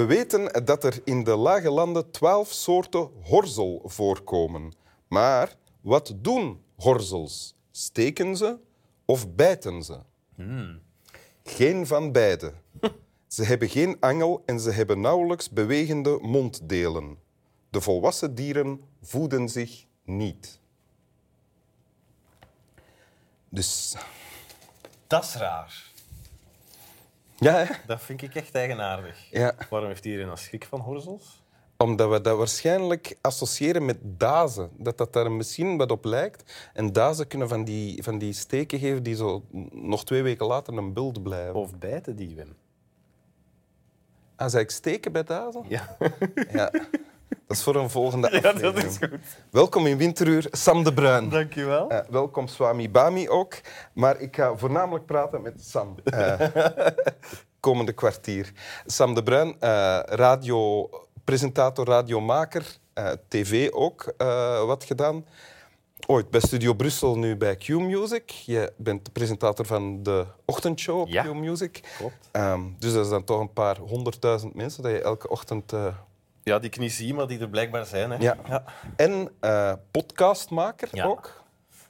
We weten dat er in de lage landen twaalf soorten horzel voorkomen. Maar wat doen horzels? Steken ze of bijten ze? Geen van beide. Ze hebben geen angel en ze hebben nauwelijks bewegende monddelen. De volwassen dieren voeden zich niet. Dus Dat is raar. Ja, hè? Dat vind ik echt eigenaardig. ja. Waarom heeft iedereen een schrik van horzels? Omdat we dat waarschijnlijk associëren met dazen. Dat dat daar misschien wat op lijkt. En dazen kunnen van die, van die steken geven die zo nog twee weken later een bult blijven. Of bijten die, Wim? Ah, zei ik steken bij dazen? Ja, Ja. Dat is voor een volgende ja aflevering. dat is goed. Welkom in Winteruur, Sam de Bruin. Dank je wel. Eh, welkom Swami Bami ook. Maar ik ga voornamelijk praten met Sam. eh, komende kwartier. Sam de Bruin, eh radiopresentator, radiomaker, eh, tv ook eh, wat gedaan. Ooit bij Studio Brussel, nu bij Q-Music. Je bent de presentator van de ochtendshow op Ja. Q-Music. Klopt. Ehm, dus dat is dan toch een paar honderdduizend mensen dat je elke ochtend... Ja, die ik niet zie, maar die er blijkbaar zijn. Hè. Ja. Ja. En eh, podcastmaker Ja. ook.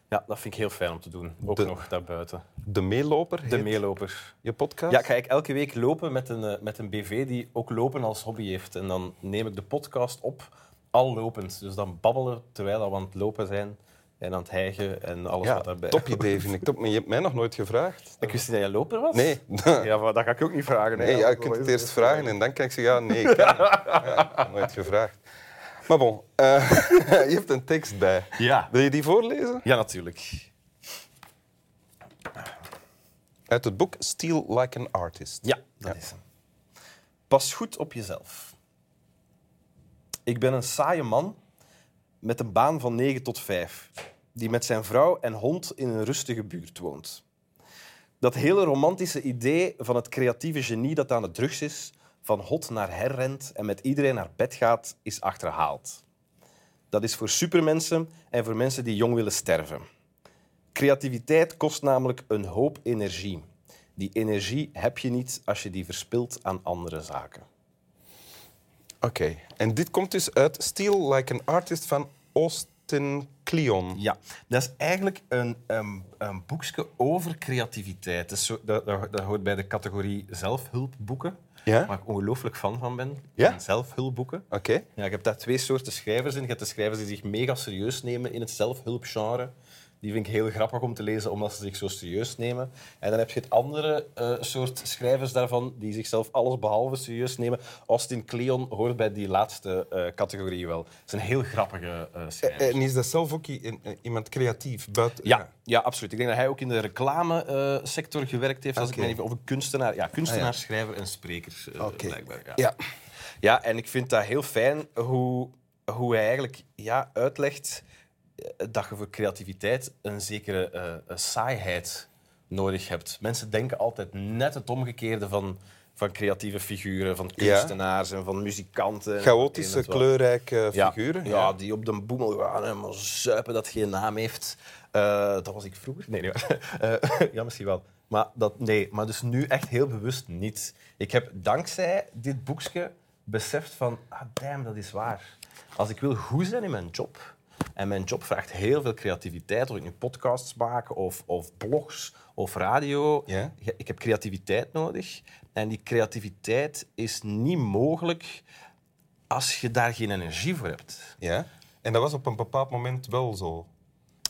Ja, dat vind ik heel fijn om te doen. Ook De- nog daarbuiten. De Meeloper De meeloper. je podcast. Ja, ik ga ik elke week lopen met een, eh, met een BV die ook lopen als hobby heeft. En dan neem ik de podcast op, al lopend. Dus dan babbelen terwijl we aan het lopen zijn en aan het hijgen en alles Ja, wat daarbij top idee vind ik. Top. Maar je hebt mij nog nooit gevraagd. Ik wist niet dat jij loper was? Nee. Ja, maar dat ga ik ook niet vragen. Nee, ja, je kunt het eerst vragen en dan kan ik zeggen, ja, nee, ik. Ja, nooit gevraagd. Maar bon, eh, je hebt een tekst bij. Ja. Wil je die voorlezen? Ja, natuurlijk. Uit het boek Steal Like an Artist. Ja, dat is hem. Pas goed op jezelf. Ik ben een saaie man met een baan van 9 tot 5, die met zijn vrouw en hond in een rustige buurt woont. Dat hele romantische idee van het creatieve genie dat aan de drugs is, van hot naar her rent en met iedereen naar bed gaat, is achterhaald. Dat is voor supermensen en voor mensen die jong willen sterven. Creativiteit kost namelijk een hoop energie. Die energie heb je niet als je die verspilt aan andere zaken. Oké. En dit komt dus uit Steal Like an Artist van Austin Kleon. Ja, dat is eigenlijk een, een, een boekje over creativiteit. Zo, dat, dat, dat hoort bij de categorie zelfhulpboeken, Ja? waar ik ongelooflijk fan van ben. Ja? Zelfhulpboeken. Oké. Ja, ik heb daar twee soorten schrijvers in. Je hebt de schrijvers die zich mega serieus nemen in het zelfhulpgenre. Die vind ik heel grappig om te lezen, omdat ze zich zo serieus nemen. En dan heb je het andere eh, soort schrijvers daarvan, die zichzelf alles behalve serieus nemen. Austin Kleon hoort bij die laatste eh, categorie wel. Het is een heel grappige eh schrijver. En is dat zelf ook iemand creatief? Buiten, Ja, ja, absoluut. Ik denk dat hij ook in de reclamesector gewerkt heeft. Als Oké. ik me even, of een kunstenaar. Ja, kunstenaar, schrijver en spreker, Oké. blijkbaar. Ja. Ja. Ja, en ik vind dat heel fijn hoe, hoe hij eigenlijk ja, uitlegt dat je voor creativiteit een zekere eh, saaiheid nodig hebt. Mensen denken altijd net het omgekeerde van, van creatieve figuren, van Ja. kunstenaars en van muzikanten. en Chaotische, kleurrijke Ja, figuren. Ja, die op de boemel gaan en maar zuipen dat geen naam heeft. Eh, dat was ik vroeger. Nee, nee. Ja, misschien wel. Maar, dat, nee, maar dus nu echt heel bewust niet. Ik heb dankzij dit boekje beseft van, ah, damn, dat is waar. Als ik wil goed zijn in mijn job, en mijn job vraagt heel veel creativiteit, of ik nu podcasts maak, of, of blogs, of radio. Ja. Ik heb creativiteit nodig. En die creativiteit is niet mogelijk als je daar geen energie voor hebt. Ja. En dat was op een bepaald moment wel zo.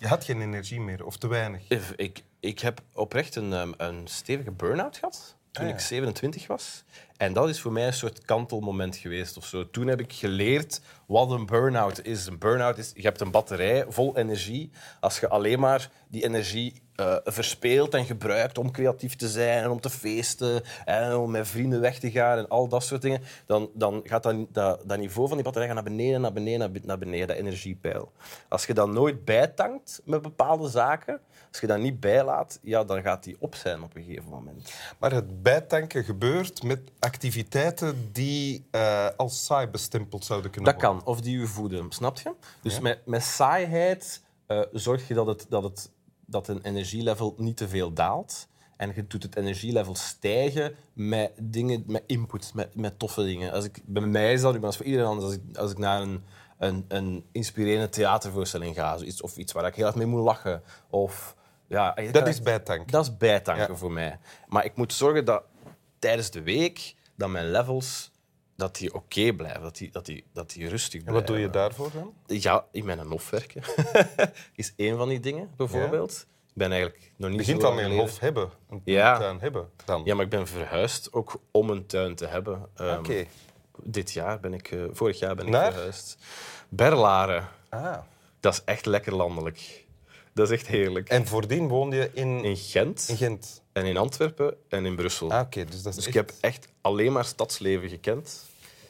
Je had geen energie meer, of te weinig. Ik, ik heb oprecht een, ehm, een stevige burn-out gehad toen Ah, ja. ik 27 was. En dat is voor mij een soort kantelmoment geweest. Of zo. Toen heb ik geleerd wat een burn-out is. Een burn-out is, je hebt een batterij vol energie. Als je alleen maar die energie eh, verspeelt en gebruikt om creatief te zijn en om te feesten en om met vrienden weg te gaan en al dat soort dingen, dan, dan gaat dat, dat, dat niveau van die batterij naar beneden, naar beneden, naar be- naar beneden, dat energiepeil. Als je dat nooit bijtankt met bepaalde zaken, als je dat niet bijlaat, ja, dan gaat die op zijn op een gegeven moment. Maar het bijtanken gebeurt met activiteiten die eh, als saai bestempeld zouden kunnen Dat worden. kan, of die je voeden, snap je? Dus met, met saaiheid eh, zorg je dat, het, dat, het, dat een energielevel niet te veel daalt. En je doet het energielevel stijgen met dingen, met input, met, met toffe dingen. Als ik, bij mij is dat, maar als voor iedereen anders, als ik, als ik naar een, een, een inspirerende theatervoorstelling ga, of iets waar ik heel erg mee moet lachen, of... Ja, Dat is bijtank. dat is bijtanken Ja. voor mij. Maar ik moet zorgen dat tijdens de week dat mijn levels dat die oké blijven, dat die, dat, die, dat die rustig En blijven. wat doe je daarvoor dan? Ja, in mijn hof werken is één van die dingen, bijvoorbeeld. Ik ben eigenlijk nog niet Je begint al met een hof hebben. Een Ja. tuin hebben dan. Ja, maar ik ben verhuisd ook om een tuin te hebben. Ehm, Oké. Dit jaar ben ik, eh, vorig jaar ben ik Naar? verhuisd. Berlaren, Ah. dat is echt lekker landelijk. Dat is echt heerlijk. En voordien woonde je in, In Gent in Gent. en in Antwerpen en in Brussel. Ah, oké. Dus dat is, Dus echt... ik heb echt alleen maar stadsleven gekend.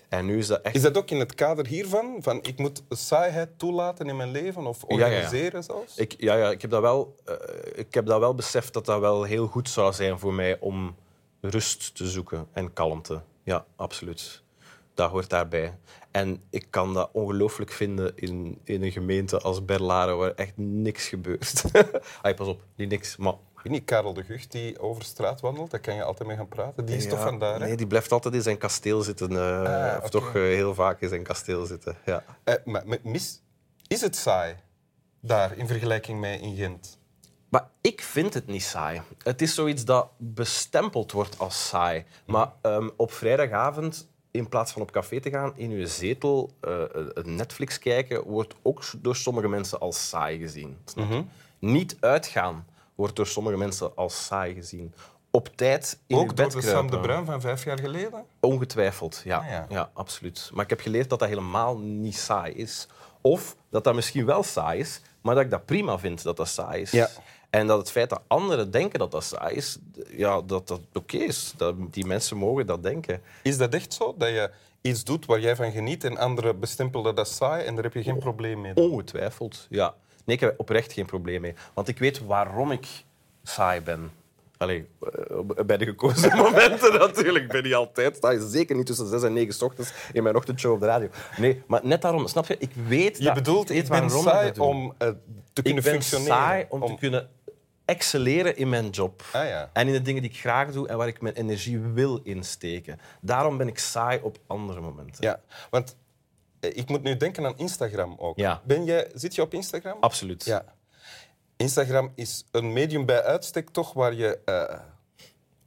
En nu is dat echt... Is dat ook in het kader hiervan? Van ik moet saaiheid toelaten in mijn leven of ja, ja. organiseren zelfs? Ik, ja, ja, ik, heb dat wel, eh, ik heb dat wel beseft dat dat wel heel goed zou zijn voor mij om rust te zoeken en kalmte. Ja, absoluut. Dat hoort daarbij. En ik kan dat ongelooflijk vinden in, in een gemeente als Berlaren, waar echt niks gebeurt. Ay, pas op, niet niks, maar... Ik weet niet, Karel de Gucht die over straat wandelt, daar kan je altijd mee gaan praten. Die is Ja, toch vandaar? hè? Nee, die blijft altijd in zijn kasteel zitten. eh, Ah, Of toch eh, heel vaak in zijn kasteel zitten. Ja. Eh, maar maar mis, is het saai daar in vergelijking met in Gent? Maar ik vind het niet saai. Het is zoiets dat bestempeld wordt als saai. Maar ehm, op vrijdagavond, in plaats van op café te gaan, in uw zetel eh, Netflix kijken, wordt ook door sommige mensen als saai gezien. Snap je? Niet uitgaan wordt door sommige mensen als saai gezien. Op tijd in Ook door bed de Sam de Bruin van vijf jaar geleden? Ongetwijfeld, ja. Ah, ja. ja. absoluut. Maar ik heb geleerd dat dat helemaal niet saai is. Of dat dat misschien wel saai is, maar dat ik dat prima vind dat dat saai is. Ja. En dat het feit dat anderen denken dat dat saai is, ja, dat dat oké is. Dat die mensen mogen dat denken. Is dat echt zo? Dat je iets doet waar jij van geniet en anderen bestempelen dat saai en daar heb je geen probleem mee? Ongetwijfeld, ja. Nee, ik heb oprecht geen probleem mee. Want ik weet waarom ik saai ben. Allee, eh, bij de gekozen momenten natuurlijk. Ik ben niet altijd. Sta je zeker niet tussen zes en negen 's ochtends in mijn ochtendshow op de radio. Nee, maar net daarom, snap je? Ik weet Je dat, bedoelt, ik ben waarom saai om eh, te kunnen ik ben functioneren. saai om, te kunnen excelleren in mijn job. Ah, ja. En in de dingen die ik graag doe en waar ik mijn energie wil insteken. Daarom ben ik saai op andere momenten. Ja, want eh, ik moet nu denken aan Instagram ook. Ja. Ben jij, zit je op Instagram? Absoluut. Ja. Instagram is een medium bij uitstek toch waar je eh,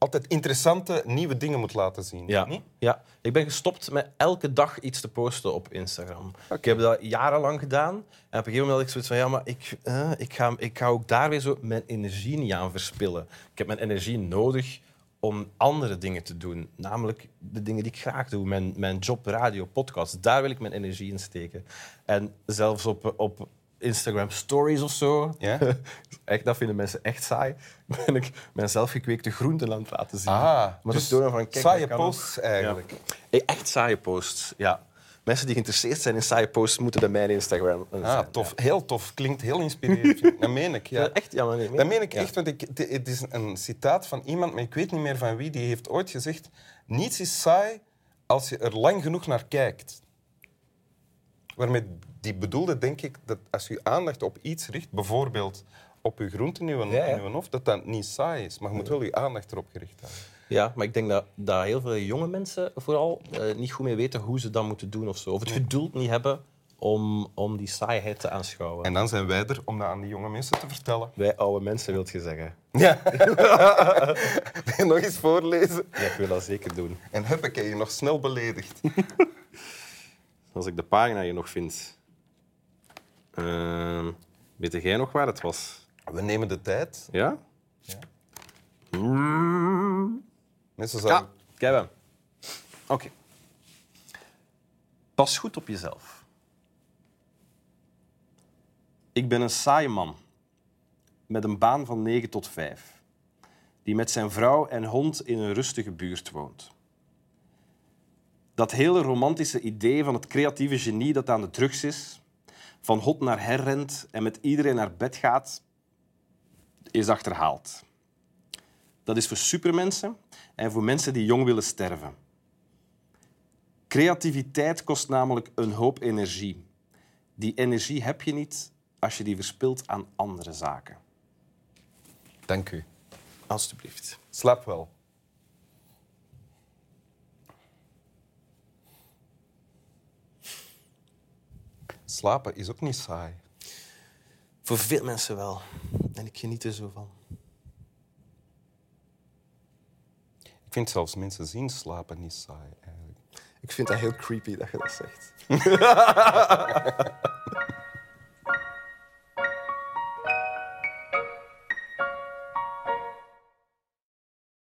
altijd interessante nieuwe dingen moet laten zien. Ja. Niet? ja, ik ben gestopt met elke dag iets te posten op Instagram. Ik heb dat jarenlang gedaan. En op een gegeven moment had ik zoiets van, ja, maar ik, eh, ik, ga, ik ga ook daar weer zo mijn energie niet aan verspillen. Ik heb mijn energie nodig om andere dingen te doen. Namelijk de dingen die ik graag doe. Mijn, mijn job, radio, podcast. Daar wil ik mijn energie in steken. En zelfs op, op Instagram stories of zo. Ja? Echt, dat vinden mensen echt saai. Ben ik mijn zelfgekweekte groenten aan het laten zien. Ah, Maar dus tonen van, kijk, saaie ook. posts eigenlijk. Ja. Echt saaie posts, ja. Mensen die geïnteresseerd zijn in saaie posts moeten bij mij in Instagram zijn. Ah, tof. Heel tof. Klinkt heel inspirerend. Dat meen ik, Ja. ja. echt, ja, maar nee, Dat meen ik echt, want ik, het is een citaat van iemand, maar ik weet niet meer van wie, die heeft ooit gezegd niets is saai als je er lang genoeg naar kijkt. Waarmee die bedoelde, denk ik, dat als je aandacht op iets richt, bijvoorbeeld op je groenten in je, Ja, ja. in je hoofd, dat dat niet saai is. Maar je moet wel je aandacht erop gericht houden. Ja, maar ik denk dat, dat heel veel jonge mensen vooral eh, niet goed mee weten hoe ze dat moeten doen of zo. Of het geduld niet hebben om, om die saaiheid te aanschouwen. En dan zijn wij er om dat aan die jonge mensen te vertellen. Wij oude mensen, wilt je zeggen. Ja. Wil je nog eens voorlezen? Ja, ik wil dat zeker doen. En heb ik je nog snel beledigd. Als ik de pagina hier nog vind. Ehm weet jij nog waar het was? We nemen de tijd. Ja? Ja. Mm. Mensen zouden... Ja. Oké. Pas goed op jezelf. Ik ben een saaie man. Met een baan van 9 tot 5. Die met zijn vrouw en hond in een rustige buurt woont. Dat hele romantische idee van het creatieve genie dat aan de drugs is, van hot naar her rent en met iedereen naar bed gaat, is achterhaald. Dat is voor supermensen en voor mensen die jong willen sterven. Creativiteit kost namelijk een hoop energie. Die energie heb je niet als je die verspilt aan andere zaken. Dank u. Alsjeblieft. Slaap wel. Slapen is ook niet saai. Voor veel mensen wel. En ik geniet er zo van. Ik vind zelfs mensen zien slapen niet saai. Eigenlijk. Ik vind dat heel creepy dat je dat zegt.